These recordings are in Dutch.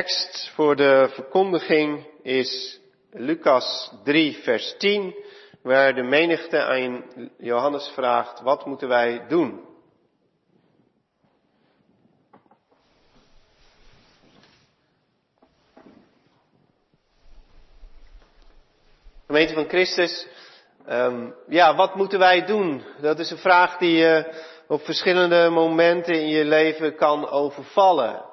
tekst voor de verkondiging is Lucas 3, vers 10, waar de menigte aan Johannes vraagt, wat moeten wij doen? Gemeente van Christus, um, ja, wat moeten wij doen? Dat is een vraag die je op verschillende momenten in je leven kan overvallen.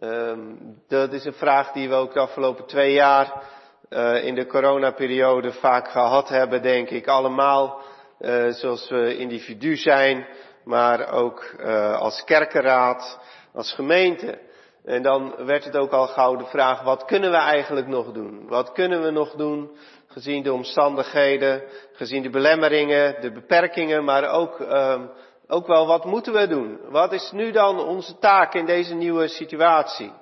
Um, dat is een vraag die we ook de afgelopen twee jaar uh, in de coronaperiode vaak gehad hebben, denk ik. Allemaal, uh, zoals we individu zijn, maar ook uh, als kerkenraad, als gemeente. En dan werd het ook al gauw de vraag, wat kunnen we eigenlijk nog doen? Wat kunnen we nog doen, gezien de omstandigheden, gezien de belemmeringen, de beperkingen, maar ook um, ook wel wat moeten we doen? Wat is nu dan onze taak in deze nieuwe situatie?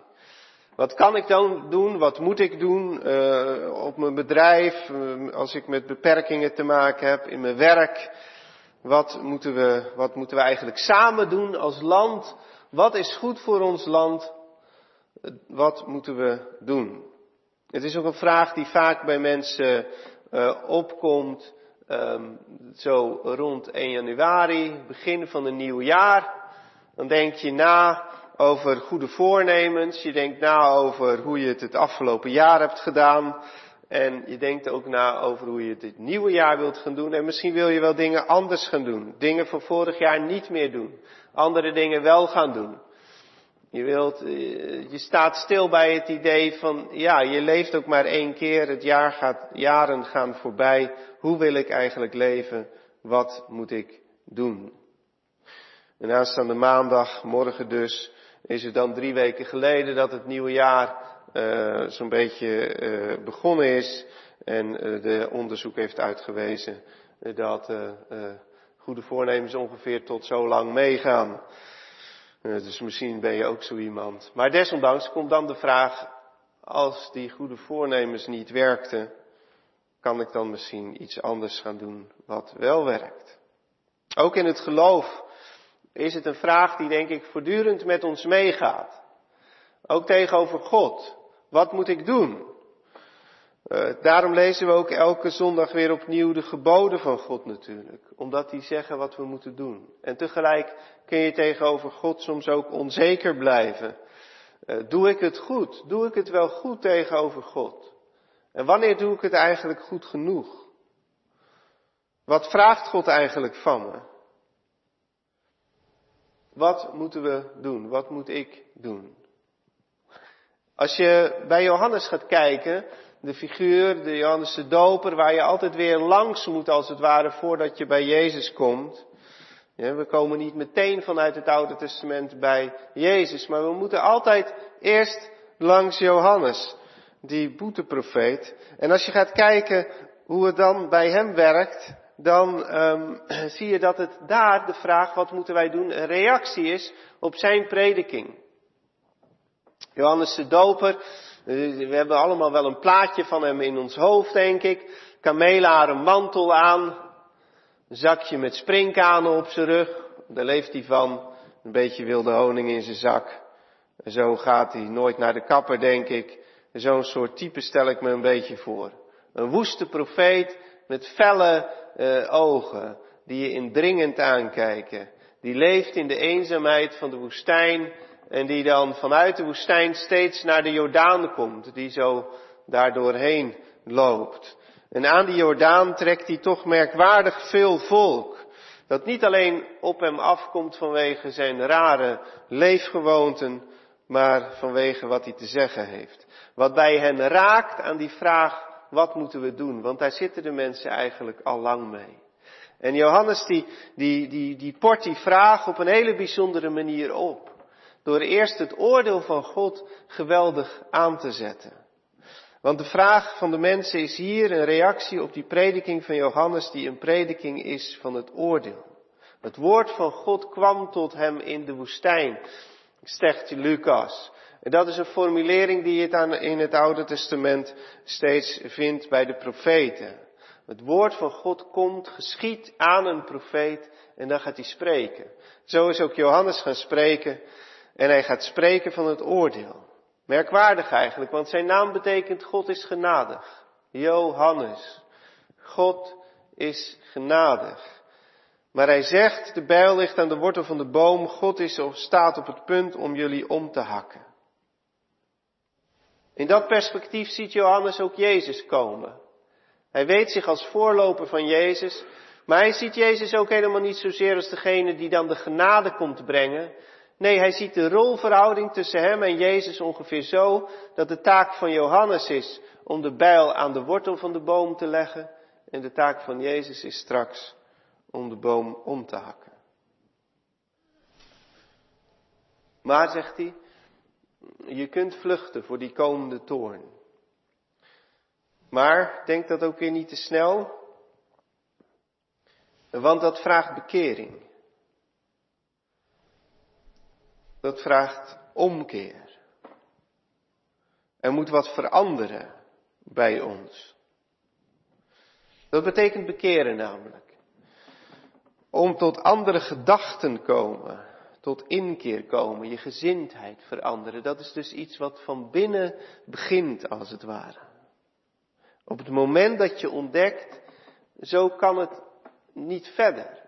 Wat kan ik dan doen? Wat moet ik doen uh, op mijn bedrijf, uh, als ik met beperkingen te maken heb, in mijn werk? Wat moeten, we, wat moeten we eigenlijk samen doen als land? Wat is goed voor ons land? Wat moeten we doen? Het is ook een vraag die vaak bij mensen uh, opkomt. Um, zo rond 1 januari, begin van een nieuw jaar. Dan denk je na over goede voornemens. Je denkt na over hoe je het het afgelopen jaar hebt gedaan. En je denkt ook na over hoe je het dit nieuwe jaar wilt gaan doen. En misschien wil je wel dingen anders gaan doen. Dingen van vorig jaar niet meer doen. Andere dingen wel gaan doen. Je wilt, eh, je staat stil bij het idee van, ja, je leeft ook maar één keer. Het jaar gaat, jaren gaan voorbij. Hoe wil ik eigenlijk leven? Wat moet ik doen? En aanstaande maandag, morgen dus, is het dan drie weken geleden dat het nieuwe jaar uh, zo'n beetje uh, begonnen is. En uh, de onderzoek heeft uitgewezen dat goede voornemens ongeveer tot zo lang meegaan. Dus misschien ben je ook zo iemand. Maar desondanks komt dan de vraag, als die goede voornemens niet werkten, kan ik dan misschien iets anders gaan doen wat wel werkt? Ook in het geloof is het een vraag die denk ik voortdurend met ons meegaat. Ook tegenover God. Wat moet ik doen? Uh, daarom lezen we ook elke zondag weer opnieuw de geboden van God natuurlijk. Omdat die zeggen wat we moeten doen. En tegelijk kun je tegenover God soms ook onzeker blijven. Uh, doe ik het goed? Doe ik het wel goed tegenover God? En wanneer doe ik het eigenlijk goed genoeg? Wat vraagt God eigenlijk van me? Wat moeten we doen? Wat moet ik doen? Als je bij Johannes gaat kijken, de figuur, de Johannes de Doper, waar je altijd weer langs moet als het ware voordat je bij Jezus komt. Ja, we komen niet meteen vanuit het Oude Testament bij Jezus, maar we moeten altijd eerst langs Johannes die boeteprofeet. En als je gaat kijken hoe het dan bij hem werkt, dan um, zie je dat het daar de vraag wat moeten wij doen een reactie is op zijn prediking. Johannes de Doper, we hebben allemaal wel een plaatje van hem in ons hoofd, denk ik. Kamelaren mantel aan, een zakje met springkanen op zijn rug, daar leeft hij van. Een beetje wilde honing in zijn zak. En zo gaat hij nooit naar de kapper, denk ik. Zo'n soort type stel ik me een beetje voor. Een woeste profeet met felle uh, ogen, die je indringend aankijken. Die leeft in de eenzaamheid van de woestijn en die dan vanuit de woestijn steeds naar de Jordaan komt, die zo daar doorheen loopt. En aan die Jordaan trekt hij toch merkwaardig veel volk. Dat niet alleen op hem afkomt vanwege zijn rare leefgewoonten, maar vanwege wat hij te zeggen heeft. Wat bij hen raakt aan die vraag, wat moeten we doen? Want daar zitten de mensen eigenlijk al lang mee. En Johannes die, die, die, die port die vraag op een hele bijzondere manier op. Door eerst het oordeel van God geweldig aan te zetten. Want de vraag van de mensen is hier een reactie op die prediking van Johannes, die een prediking is van het oordeel. Het woord van God kwam tot hem in de woestijn, zegt Lucas. En dat is een formulering die je in het Oude Testament steeds vindt bij de profeten. Het woord van God komt, geschiet aan een profeet en dan gaat hij spreken. Zo is ook Johannes gaan spreken en hij gaat spreken van het oordeel. Merkwaardig eigenlijk, want zijn naam betekent God is genadig. Johannes. God is genadig. Maar hij zegt, de bijl ligt aan de wortel van de boom, God is staat op het punt om jullie om te hakken. In dat perspectief ziet Johannes ook Jezus komen. Hij weet zich als voorloper van Jezus, maar hij ziet Jezus ook helemaal niet zozeer als degene die dan de genade komt brengen. Nee, hij ziet de rolverhouding tussen hem en Jezus ongeveer zo dat de taak van Johannes is om de bijl aan de wortel van de boom te leggen en de taak van Jezus is straks om de boom om te hakken. Maar, zegt hij, je kunt vluchten voor die komende toorn. Maar denk dat ook weer niet te snel, want dat vraagt bekering. Dat vraagt omkeer. Er moet wat veranderen bij ons. Dat betekent bekeren namelijk. Om tot andere gedachten komen, tot inkeer komen, je gezindheid veranderen. Dat is dus iets wat van binnen begint als het ware. Op het moment dat je ontdekt, zo kan het niet verder.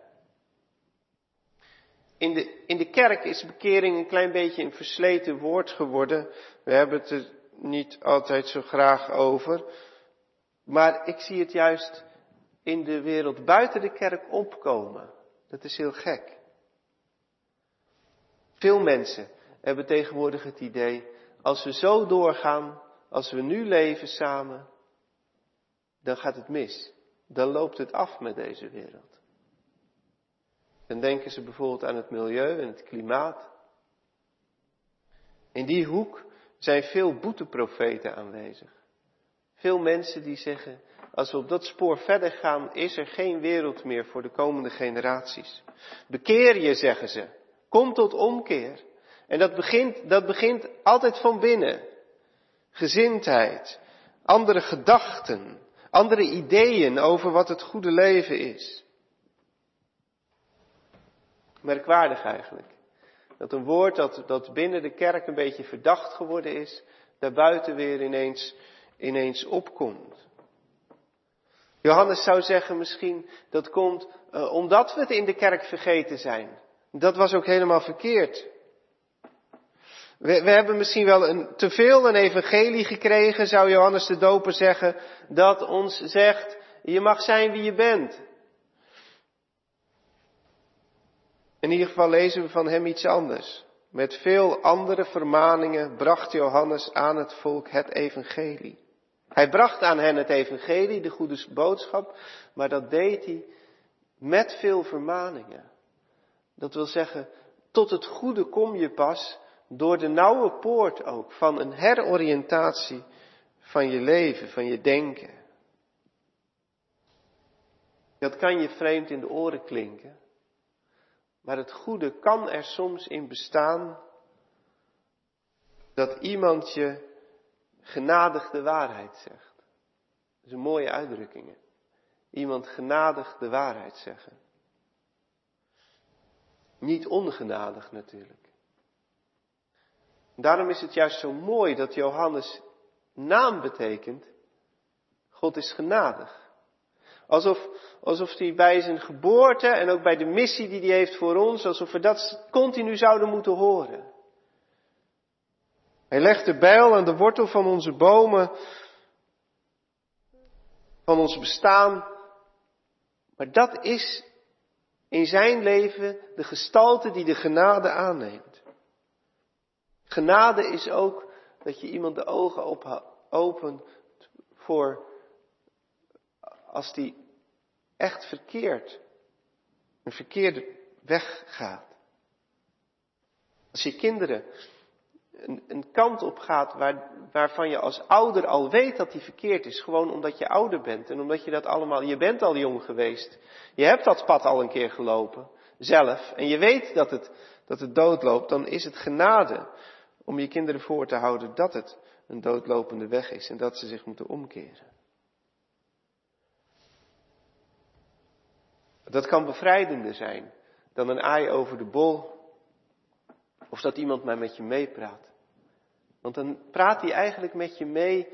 In de, in de kerk is bekering een klein beetje een versleten woord geworden. We hebben het er niet altijd zo graag over. Maar ik zie het juist in de wereld buiten de kerk opkomen. Dat is heel gek. Veel mensen hebben tegenwoordig het idee, als we zo doorgaan, als we nu leven samen, dan gaat het mis. Dan loopt het af met deze wereld. Dan denken ze bijvoorbeeld aan het milieu en het klimaat. In die hoek zijn veel boeteprofeten aanwezig. Veel mensen die zeggen, als we op dat spoor verder gaan, is er geen wereld meer voor de komende generaties. Bekeer je, zeggen ze. Kom tot omkeer. En dat begint, dat begint altijd van binnen. Gezindheid, andere gedachten, andere ideeën over wat het goede leven is. Merkwaardig eigenlijk. Dat een woord dat, dat binnen de kerk een beetje verdacht geworden is, daarbuiten weer ineens, ineens opkomt. Johannes zou zeggen misschien, dat komt uh, omdat we het in de kerk vergeten zijn. Dat was ook helemaal verkeerd. We, we, hebben misschien wel een, te veel een evangelie gekregen, zou Johannes de Doper zeggen, dat ons zegt, je mag zijn wie je bent. In ieder geval lezen we van hem iets anders. Met veel andere vermaningen bracht Johannes aan het volk het evangelie. Hij bracht aan hen het evangelie, de goede boodschap, maar dat deed hij met veel vermaningen. Dat wil zeggen, tot het goede kom je pas door de nauwe poort ook van een heroriëntatie van je leven, van je denken. Dat kan je vreemd in de oren klinken, maar het goede kan er soms in bestaan dat iemand je genadig de waarheid zegt. Dat is een mooie uitdrukking. Iemand genadig de waarheid zeggen. Niet ongenadig natuurlijk. Daarom is het juist zo mooi dat Johannes naam betekent, God is genadig. Alsof, alsof hij bij zijn geboorte en ook bij de missie die hij heeft voor ons, alsof we dat continu zouden moeten horen. Hij legt de bijl aan de wortel van onze bomen, van ons bestaan. Maar dat is in zijn leven de gestalte die de genade aanneemt. Genade is ook dat je iemand de ogen opent voor als die echt verkeerd, een verkeerde weg gaat. Als je kinderen een, een kant op gaat waar, waarvan je als ouder al weet dat die verkeerd is, gewoon omdat je ouder bent en omdat je dat allemaal, je bent al jong geweest, je hebt dat pad al een keer gelopen, zelf, en je weet dat het, dat het doodloopt, dan is het genade om je kinderen voor te houden dat het een doodlopende weg is en dat ze zich moeten omkeren. Dat kan bevrijdender zijn dan een aai over de bol of dat iemand maar met je meepraat. Want dan praat hij eigenlijk met je mee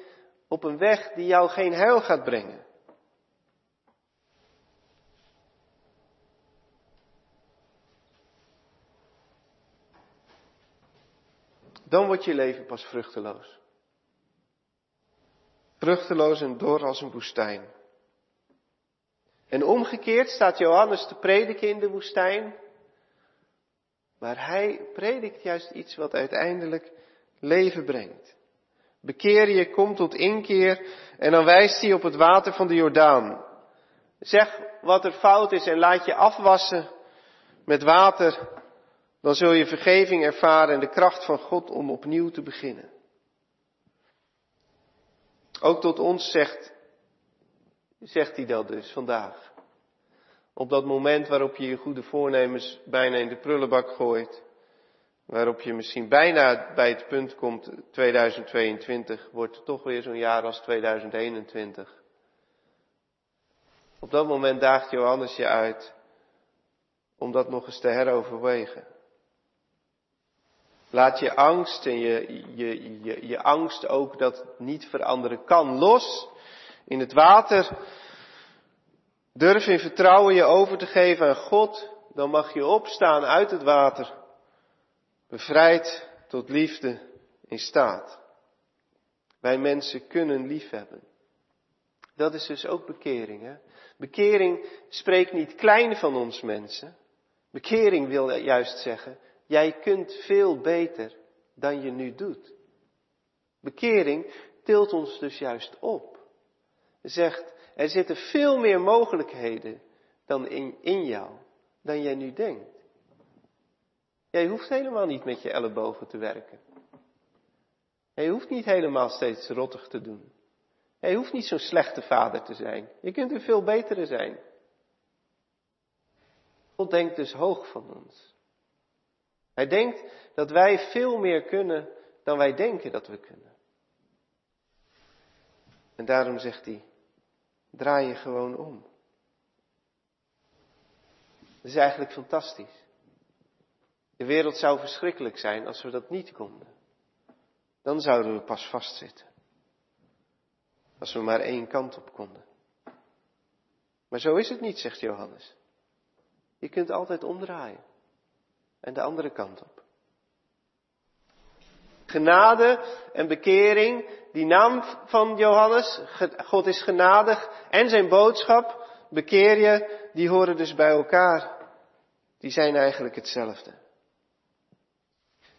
op een weg die jou geen heil gaat brengen. Dan wordt je leven pas vruchteloos. Vruchteloos en dor als een woestijn. En omgekeerd staat Johannes te prediken in de woestijn. Maar hij predikt juist iets wat uiteindelijk leven brengt. Bekeer je, kom tot inkeer en dan wijst hij op het water van de Jordaan. Zeg wat er fout is en laat je afwassen met water. Dan zul je vergeving ervaren en de kracht van God om opnieuw te beginnen. Ook tot ons zegt, zegt hij dat dus vandaag. Op dat moment waarop je je goede voornemens bijna in de prullenbak gooit. Waarop je misschien bijna bij het punt komt, 2022 wordt toch weer zo'n jaar als 2021. Op dat moment daagt Johannes je uit om dat nog eens te heroverwegen. Laat je angst en je, je, je, je angst ook dat het niet veranderen kan los in het water. Durf in vertrouwen je over te geven aan God, dan mag je opstaan uit het water, bevrijd tot liefde in staat. Wij mensen kunnen liefhebben. Dat is dus ook bekering. Hè? Bekering spreekt niet klein van ons mensen. Bekering wil juist zeggen, Jij kunt veel beter dan je nu doet. Bekering tilt ons dus juist op. Zegt, er zitten veel meer mogelijkheden dan in, in jou, dan jij nu denkt. Jij hoeft helemaal niet met je ellebogen te werken. Je hoeft niet helemaal steeds rottig te doen. Je hoeft niet zo'n slechte vader te zijn. Je kunt een veel betere zijn. God denkt dus hoog van ons. Hij denkt dat wij veel meer kunnen dan wij denken dat we kunnen. En daarom zegt hij, draai je gewoon om. Dat is eigenlijk fantastisch. De wereld zou verschrikkelijk zijn als we dat niet konden. Dan zouden we pas vastzitten. Als we maar één kant op konden. Maar zo is het niet, zegt Johannes. Je kunt altijd omdraaien en de andere kant op. Genade en bekering, die naam van Johannes, God is genadig, en zijn boodschap, bekeer je, die horen dus bij elkaar. Die zijn eigenlijk hetzelfde.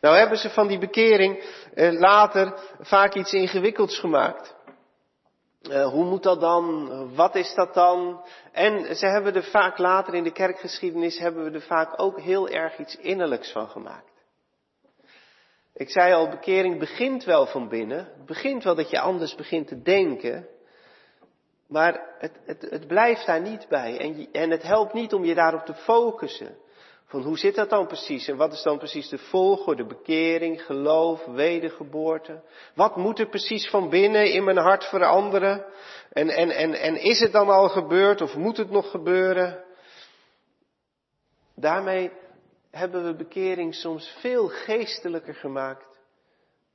Nou hebben ze van die bekering eh, later vaak iets ingewikkelds gemaakt. Uh, hoe moet dat dan? Wat is dat dan? En ze hebben er vaak later in de kerkgeschiedenis hebben we er vaak ook heel erg iets innerlijks van gemaakt. Ik zei al, bekering begint wel van binnen. Het begint wel dat je anders begint te denken. Maar het, het, het blijft daar niet bij. En, en het helpt niet om je daarop te focussen. Van hoe zit dat dan precies? En wat is dan precies de volgorde? Bekering, geloof, wedergeboorte? Wat moet er precies van binnen in mijn hart veranderen? En, en, en, en is het dan al gebeurd of moet het nog gebeuren? Daarmee hebben we bekering soms veel geestelijker gemaakt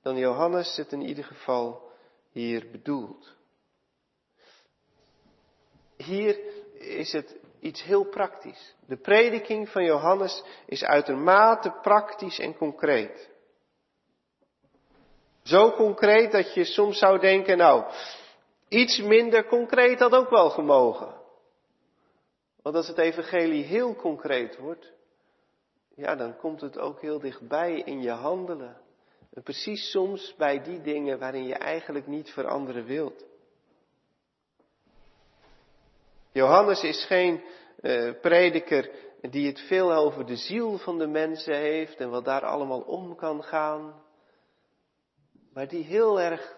dan Johannes het in ieder geval hier bedoelt. Hier is het iets heel praktisch. De prediking van Johannes is uitermate praktisch en concreet. Zo concreet dat je soms zou denken, nou, iets minder concreet had ook wel gemogen. Want als het evangelie heel concreet wordt, ja, dan komt het ook heel dichtbij in je handelen. En precies soms bij die dingen waarin je eigenlijk niet veranderen wilt. Johannes is geen uh, prediker die het veel over de ziel van de mensen heeft en wat daar allemaal om kan gaan. Maar die heel erg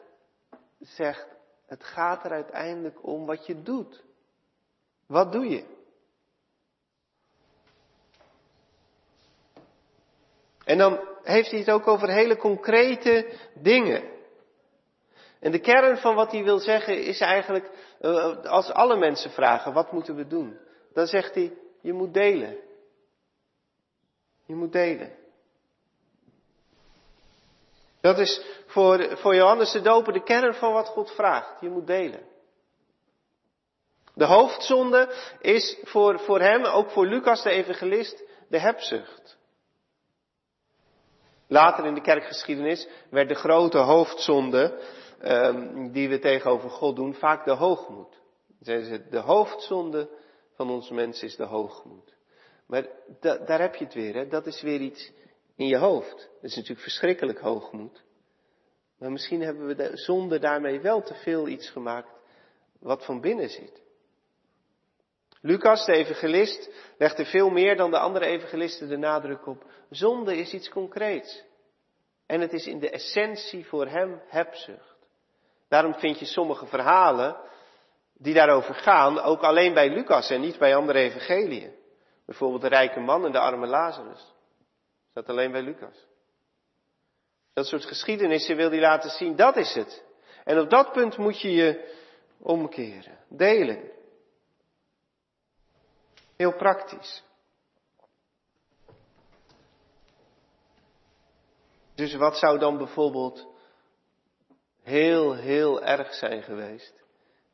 zegt, het gaat er uiteindelijk om wat je doet. Wat doe je? En dan heeft hij het ook over hele concrete dingen. En de kern van wat hij wil zeggen is eigenlijk, eh, als alle mensen vragen, wat moeten we doen? Dan zegt hij, je moet delen. Je moet delen. Dat is voor, voor Johannes de Doper de kern van wat God vraagt. Je moet delen. De hoofdzonde is voor, voor hem, ook voor Lucas de evangelist, de hebzucht. Later in de kerkgeschiedenis werd de grote hoofdzonde um, die we tegenover God doen vaak de hoogmoed. De hoofdzonde van ons mens is de hoogmoed. Maar da, daar heb je het weer, hè? dat is weer iets in je hoofd. Dat is natuurlijk verschrikkelijk hoogmoed. Maar misschien hebben we de zonde daarmee wel te veel iets gemaakt wat van binnen zit. Lucas, de evangelist, legt er veel meer dan de andere evangelisten de nadruk op. Zonde is iets concreets. En het is in de essentie voor hem hebzucht. Daarom vind je sommige verhalen die daarover gaan, ook alleen bij Lucas en niet bij andere evangeliën. Bijvoorbeeld de rijke man en de arme Lazarus. Dat alleen bij Lucas. Dat soort geschiedenissen wil hij laten zien, dat is het. En op dat punt moet je je omkeren, delen. Heel praktisch. Dus wat zou dan bijvoorbeeld heel, heel erg zijn geweest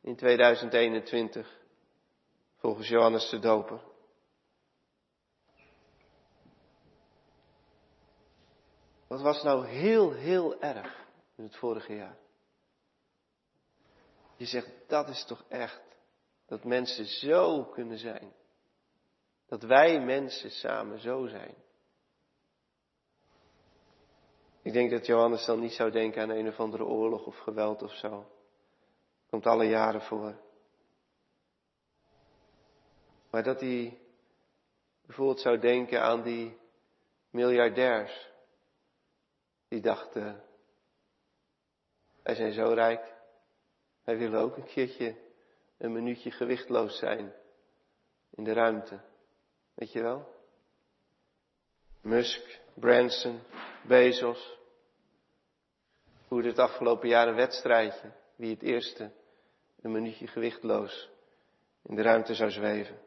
in 2021 volgens Johannes de Doper? Wat was nou heel, heel erg in het vorige jaar? Je zegt, dat is toch echt dat mensen zo kunnen zijn. Dat wij mensen samen zo zijn. Ik denk dat Johannes dan niet zou denken aan een of andere oorlog of geweld of zo. Komt alle jaren voor. Maar dat hij bijvoorbeeld zou denken aan die miljardairs. Die dachten, wij zijn zo rijk. Wij willen ook een keertje een minuutje gewichtloos zijn in de ruimte. Weet je wel? Musk, Branson, Bezos. Hoe het afgelopen jaar een wedstrijdje. Wie het eerste een minuutje gewichtloos in de ruimte zou zweven.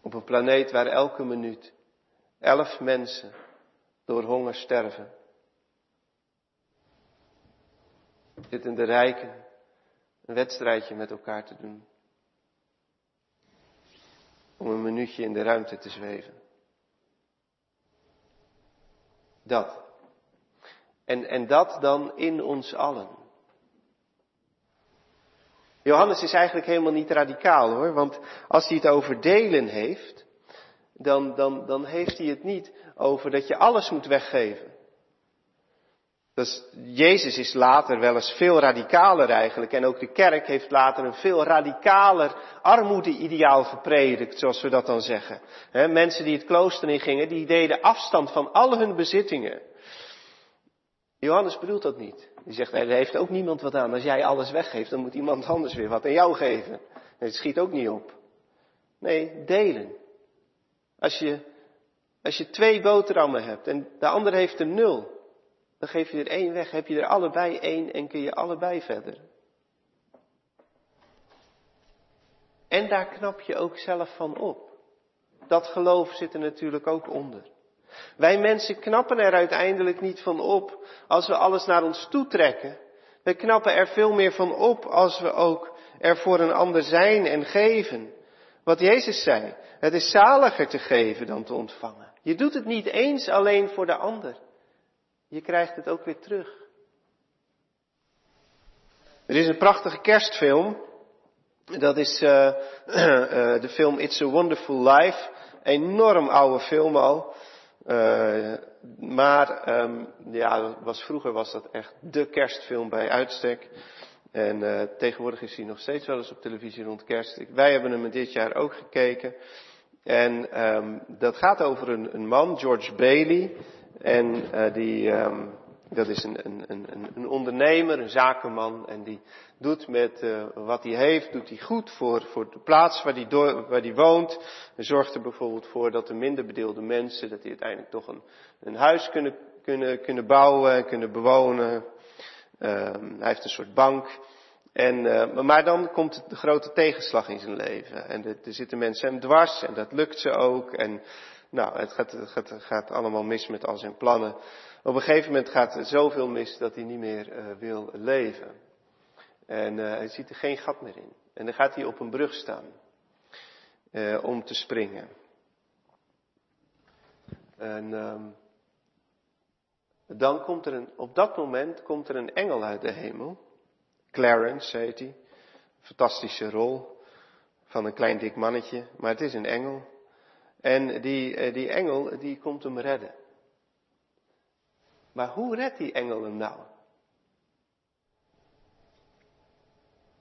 Op een planeet waar elke minuut elf mensen door honger sterven. Zitten de rijken een wedstrijdje met elkaar te doen om een minuutje in de ruimte te zweven. Dat. En, en dat dan in ons allen. Johannes is eigenlijk helemaal niet radicaal hoor, want als hij het over delen heeft, dan, dan, dan heeft hij het niet over dat je alles moet weggeven. Dus Jezus is later wel eens veel radicaler eigenlijk. En ook de kerk heeft later een veel radicaler armoede-ideaal gepredikt, zoals we dat dan zeggen. mensen die het klooster in gingen, die deden afstand van al hun bezittingen. Johannes bedoelt dat niet. Die zegt, er heeft ook niemand wat aan. Als jij alles weggeeft, dan moet iemand anders weer wat aan jou geven. En het schiet ook niet op. Nee, delen. Als je, als je twee boterhammen hebt en de ander heeft er nul, dan geef je er één weg, heb je er allebei één en kun je allebei verder. En daar knap je ook zelf van op. Dat geloof zit er natuurlijk ook onder. Wij mensen knappen er uiteindelijk niet van op als we alles naar ons toe trekken. Wij knappen er veel meer van op als we ook er voor een ander zijn en geven. Wat Jezus zei, het is zaliger te geven dan te ontvangen. Je doet het niet eens alleen voor de ander. Je krijgt het ook weer terug. Er is een prachtige kerstfilm. Dat is uh, uh, de film It's a Wonderful Life. Enorm oude film al. Uh, maar um, ja, was, vroeger was dat echt de kerstfilm bij uitstek. En tegenwoordig is hij nog steeds wel eens op televisie rond kerst. Wij hebben hem dit jaar ook gekeken. En um, dat gaat over een, een man, George Bailey. En uh, die, um, dat is een, een, een, een ondernemer, een zakenman. En die doet met uh, wat hij heeft, doet hij goed voor, voor de plaats waar hij, woont. Zorgt er bijvoorbeeld voor dat de minder bedeelde mensen, dat die uiteindelijk toch een, een huis kunnen, kunnen, kunnen bouwen, kunnen bewonen. Uh, hij heeft een soort bank. En, uh, maar dan komt de grote tegenslag in zijn leven. En er, er zitten mensen hem dwars en dat lukt ze ook. En nou, het gaat, het gaat allemaal mis met al zijn plannen. Op een gegeven moment gaat er zoveel mis dat hij niet meer uh, wil leven. En uh, hij ziet er geen gat meer in. En dan gaat hij op een brug staan uh, om te springen. En um, dan komt er een, op dat moment komt er een engel uit de hemel. Clarence heet hij. Fantastische rol van een klein dik mannetje, maar het is een engel. En die, eh, die engel, die komt hem redden. Maar hoe redt die engel hem nou?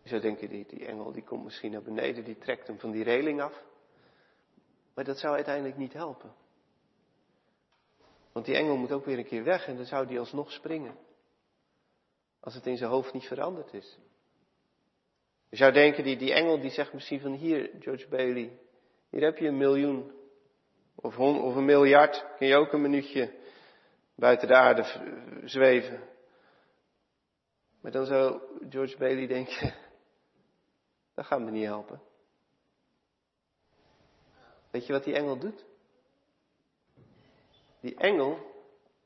Je zou denken, die, die engel die komt misschien naar beneden, die trekt hem van die reling af. Maar dat zou uiteindelijk niet helpen. Want die engel moet ook weer een keer weg en dan zou die alsnog springen. Als het in zijn hoofd niet veranderd is. Je zou denken, die, die engel die zegt misschien van hier, George Bailey, hier heb je een miljoen of, of een miljard, kun je ook een minuutje buiten de aarde zweven. Maar dan zou George Bailey denken, dat gaat me niet helpen. Weet je wat die engel doet? Die engel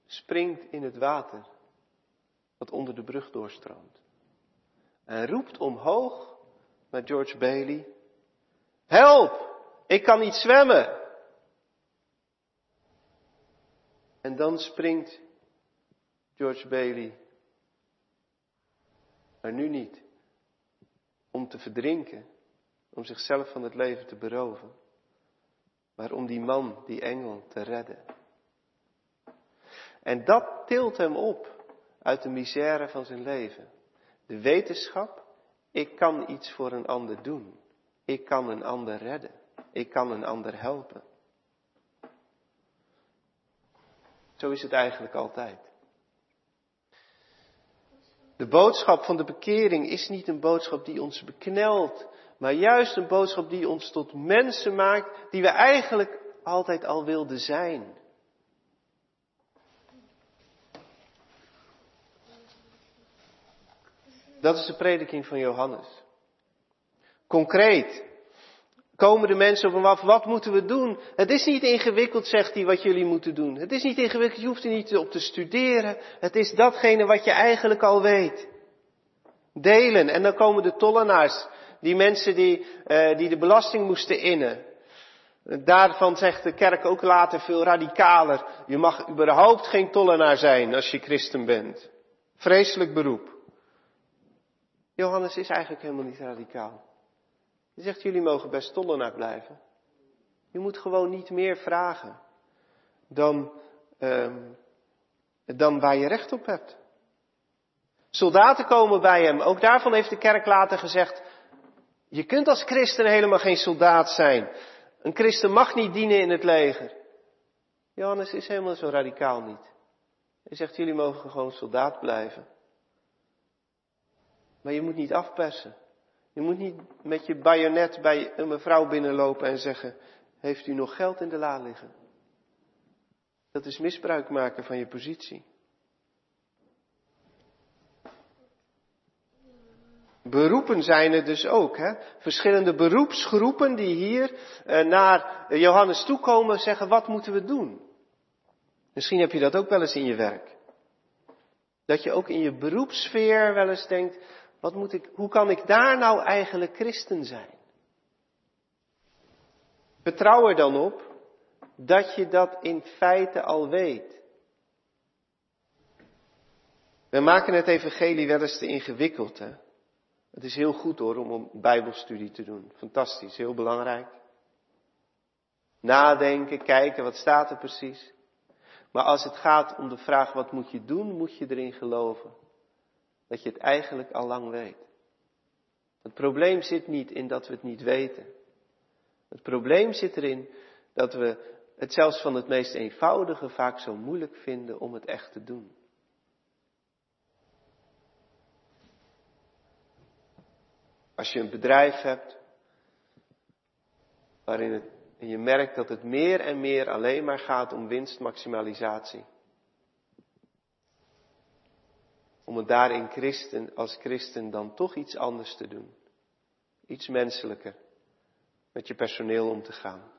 springt in het water dat onder de brug doorstroomt. En roept omhoog naar George Bailey. Help! Ik kan niet zwemmen! En dan springt George Bailey. Maar nu niet. Om te verdrinken. Om zichzelf van het leven te beroven. Maar om die man, die engel, te redden. En dat tilt hem op uit de misère van zijn leven. De wetenschap, ik kan iets voor een ander doen. Ik kan een ander redden. Ik kan een ander helpen. Zo is het eigenlijk altijd. De boodschap van de bekering is niet een boodschap die ons beknelt, maar juist een boodschap die ons tot mensen maakt die we eigenlijk altijd al wilden zijn. Dat is de prediking van Johannes. Concreet komen de mensen op hem af, wat moeten we doen? Het is niet ingewikkeld, zegt hij, wat jullie moeten doen. Het is niet ingewikkeld, je hoeft er niet op te studeren. Het is datgene wat je eigenlijk al weet. Delen. En dan komen de tollenaars, die mensen die, uh, die de belasting moesten innen. Daarvan zegt de kerk ook later veel radicaler. Je mag überhaupt geen tollenaar zijn als je christen bent. Vreselijk beroep. Johannes is eigenlijk helemaal niet radicaal. Hij zegt, jullie mogen best tollenaar blijven. Je moet gewoon niet meer vragen dan, um, dan waar je recht op hebt. Soldaten komen bij hem. Ook daarvan heeft de kerk later gezegd, je kunt als christen helemaal geen soldaat zijn. Een christen mag niet dienen in het leger. Johannes is helemaal zo radicaal niet. Hij zegt, jullie mogen gewoon soldaat blijven. Maar je moet niet afpersen. Je moet niet met je bajonet bij een mevrouw binnenlopen en zeggen, heeft u nog geld in de la liggen? Dat is misbruik maken van je positie. Beroepen zijn er dus ook. Hè? Verschillende beroepsgroepen die hier eh, naar Johannes toekomen zeggen, wat moeten we doen? Misschien heb je dat ook wel eens in je werk. Dat je ook in je beroepssfeer wel eens denkt, wat moet ik, hoe kan ik daar nou eigenlijk christen zijn? Vertrouw er dan op dat je dat in feite al weet. We maken het evangelie wel eens te ingewikkeld. Hè? Het is heel goed hoor om een bijbelstudie te doen. Fantastisch, heel belangrijk. Nadenken, kijken, wat staat er precies. Maar als het gaat om de vraag wat moet je doen, moet je erin geloven dat je het eigenlijk al lang weet. Het probleem zit niet in dat we het niet weten. Het probleem zit erin dat we het zelfs van het meest eenvoudige vaak zo moeilijk vinden om het echt te doen. Als je een bedrijf hebt waarin het, je merkt dat het meer en meer alleen maar gaat om winstmaximalisatie. Om het daarin christen, als christen dan toch iets anders te doen. Iets menselijker met je personeel om te gaan.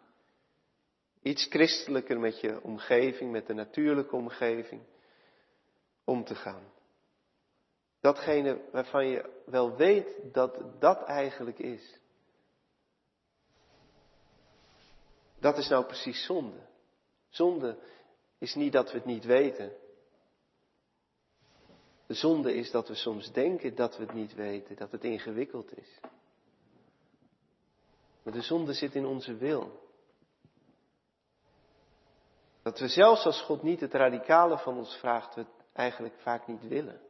Iets christelijker met je omgeving, met de natuurlijke omgeving. om te gaan. Datgene waarvan je wel weet dat dat eigenlijk is. Dat is nou precies zonde. Zonde is niet dat we het niet weten. De zonde is dat we soms denken dat we het niet weten, dat het ingewikkeld is. Maar de zonde zit in onze wil. Dat we zelfs als God niet het radicale van ons vraagt, we het eigenlijk vaak niet willen.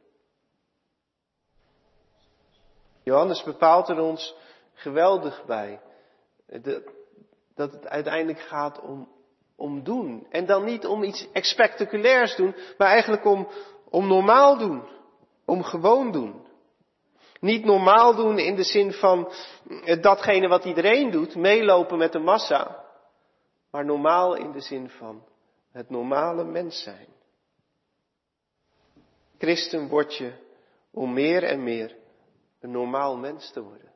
Johannes bepaalt er ons geweldig bij. dat het uiteindelijk gaat om, om doen. En dan niet om iets spectaculairs doen, maar eigenlijk om, om normaal doen. Om gewoon doen. Niet normaal doen in de zin van datgene wat iedereen doet, meelopen met de massa. Maar normaal in de zin van het normale mens zijn. Christen word je om meer en meer een normaal mens te worden.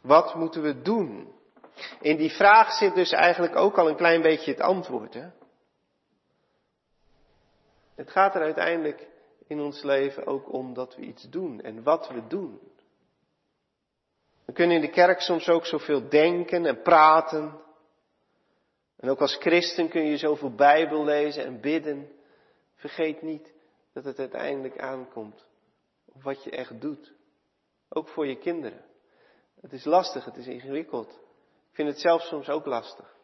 Wat moeten we doen? In die vraag zit dus eigenlijk ook al een klein beetje het antwoord. Hè? Het gaat er uiteindelijk in ons leven ook om dat we iets doen en wat we doen. We kunnen in de kerk soms ook zoveel denken en praten. En ook als christen kun je zoveel Bijbel lezen en bidden. Vergeet niet dat het uiteindelijk aankomt op wat je echt doet. Ook voor je kinderen. Het is lastig, het is ingewikkeld. Ik vind het zelf soms ook lastig.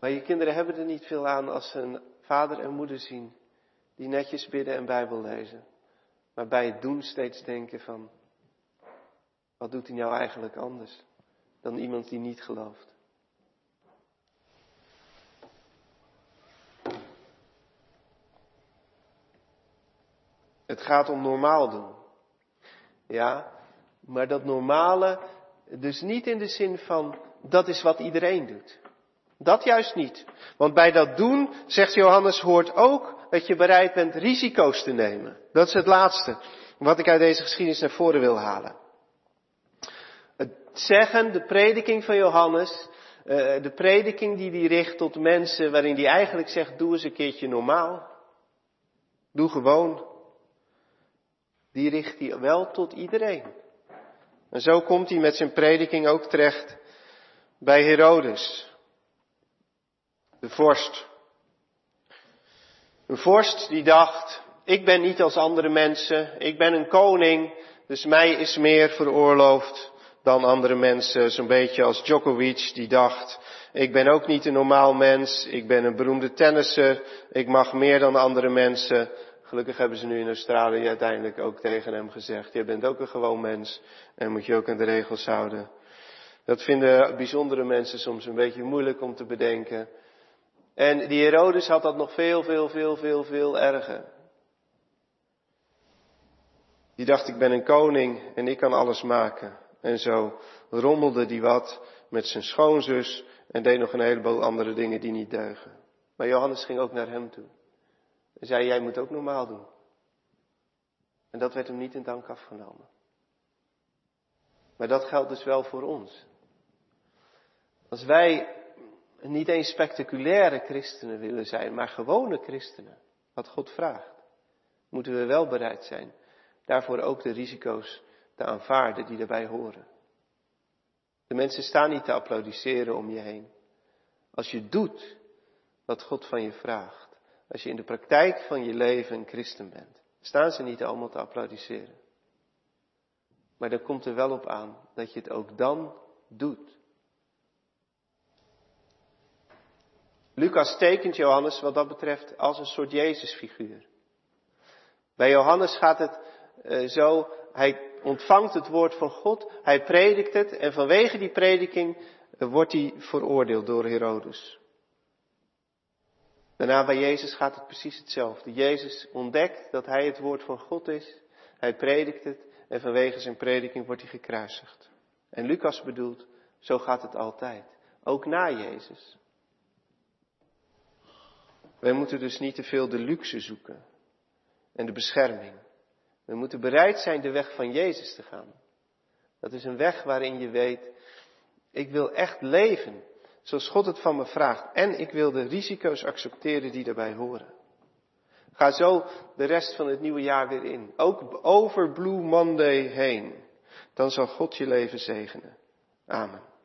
Maar je kinderen hebben er niet veel aan als ze een vader en moeder zien die netjes bidden en Bijbel lezen. Maar bij het doen steeds denken van, wat doet hij nou eigenlijk anders dan iemand die niet gelooft? Het gaat om normaal doen. Ja, maar dat normale, dus niet in de zin van dat is wat iedereen doet. Dat juist niet. Want bij dat doen, zegt Johannes, hoort ook dat je bereid bent risico's te nemen. Dat is het laatste wat ik uit deze geschiedenis naar voren wil halen. Het zeggen, de prediking van Johannes, eh, de prediking die hij richt tot mensen waarin hij eigenlijk zegt, doe eens een keertje normaal. Doe gewoon. Die richt hij wel tot iedereen. En zo komt hij met zijn prediking ook terecht bij Herodes de vorst. Een vorst die dacht, ik ben niet als andere mensen, ik ben een koning, dus mij is meer veroorloofd dan andere mensen. Zo'n beetje als Djokovic die dacht, ik ben ook niet een normaal mens, ik ben een beroemde tennisser, ik mag meer dan andere mensen. Gelukkig hebben ze nu in Australië uiteindelijk ook tegen hem gezegd, je bent ook een gewoon mens en moet je ook aan de regels houden. Dat vinden bijzondere mensen soms een beetje moeilijk om te bedenken. En die Herodes had dat nog veel, veel, veel, veel, veel erger. Die dacht, ik ben een koning en ik kan alles maken. En zo rommelde die wat met zijn schoonzus en deed nog een heleboel andere dingen die niet deugen. Maar Johannes ging ook naar hem toe. En zei, jij moet ook normaal doen. En dat werd hem niet in dank afgenomen. Maar dat geldt dus wel voor ons. Als wij niet eens spectaculaire christenen willen zijn, maar gewone christenen, wat God vraagt, moeten we wel bereid zijn daarvoor ook de risico's te aanvaarden die daarbij horen. De mensen staan niet te applaudisseren om je heen. Als je doet wat God van je vraagt, als je in de praktijk van je leven een christen bent, staan ze niet allemaal te applaudisseren. Maar dan komt er wel op aan dat je het ook dan doet. Lucas tekent Johannes wat dat betreft als een soort Jezusfiguur. Bij Johannes gaat het uh, zo, hij ontvangt het woord van God, hij predikt het en vanwege die prediking uh, wordt hij veroordeeld door Herodes. Daarna bij Jezus gaat het precies hetzelfde. Jezus ontdekt dat hij het woord van God is, hij predikt het en vanwege zijn prediking wordt hij gekruisigd. En Lucas bedoelt, zo gaat het altijd, ook na Jezus. Wij moeten dus niet te veel de luxe zoeken en de bescherming. We moeten bereid zijn de weg van Jezus te gaan. Dat is een weg waarin je weet, ik wil echt leven zoals God het van me vraagt. En ik wil de risico's accepteren die daarbij horen. Ga zo de rest van het nieuwe jaar weer in. Ook over Blue Monday heen. Dan zal God je leven zegenen. Amen.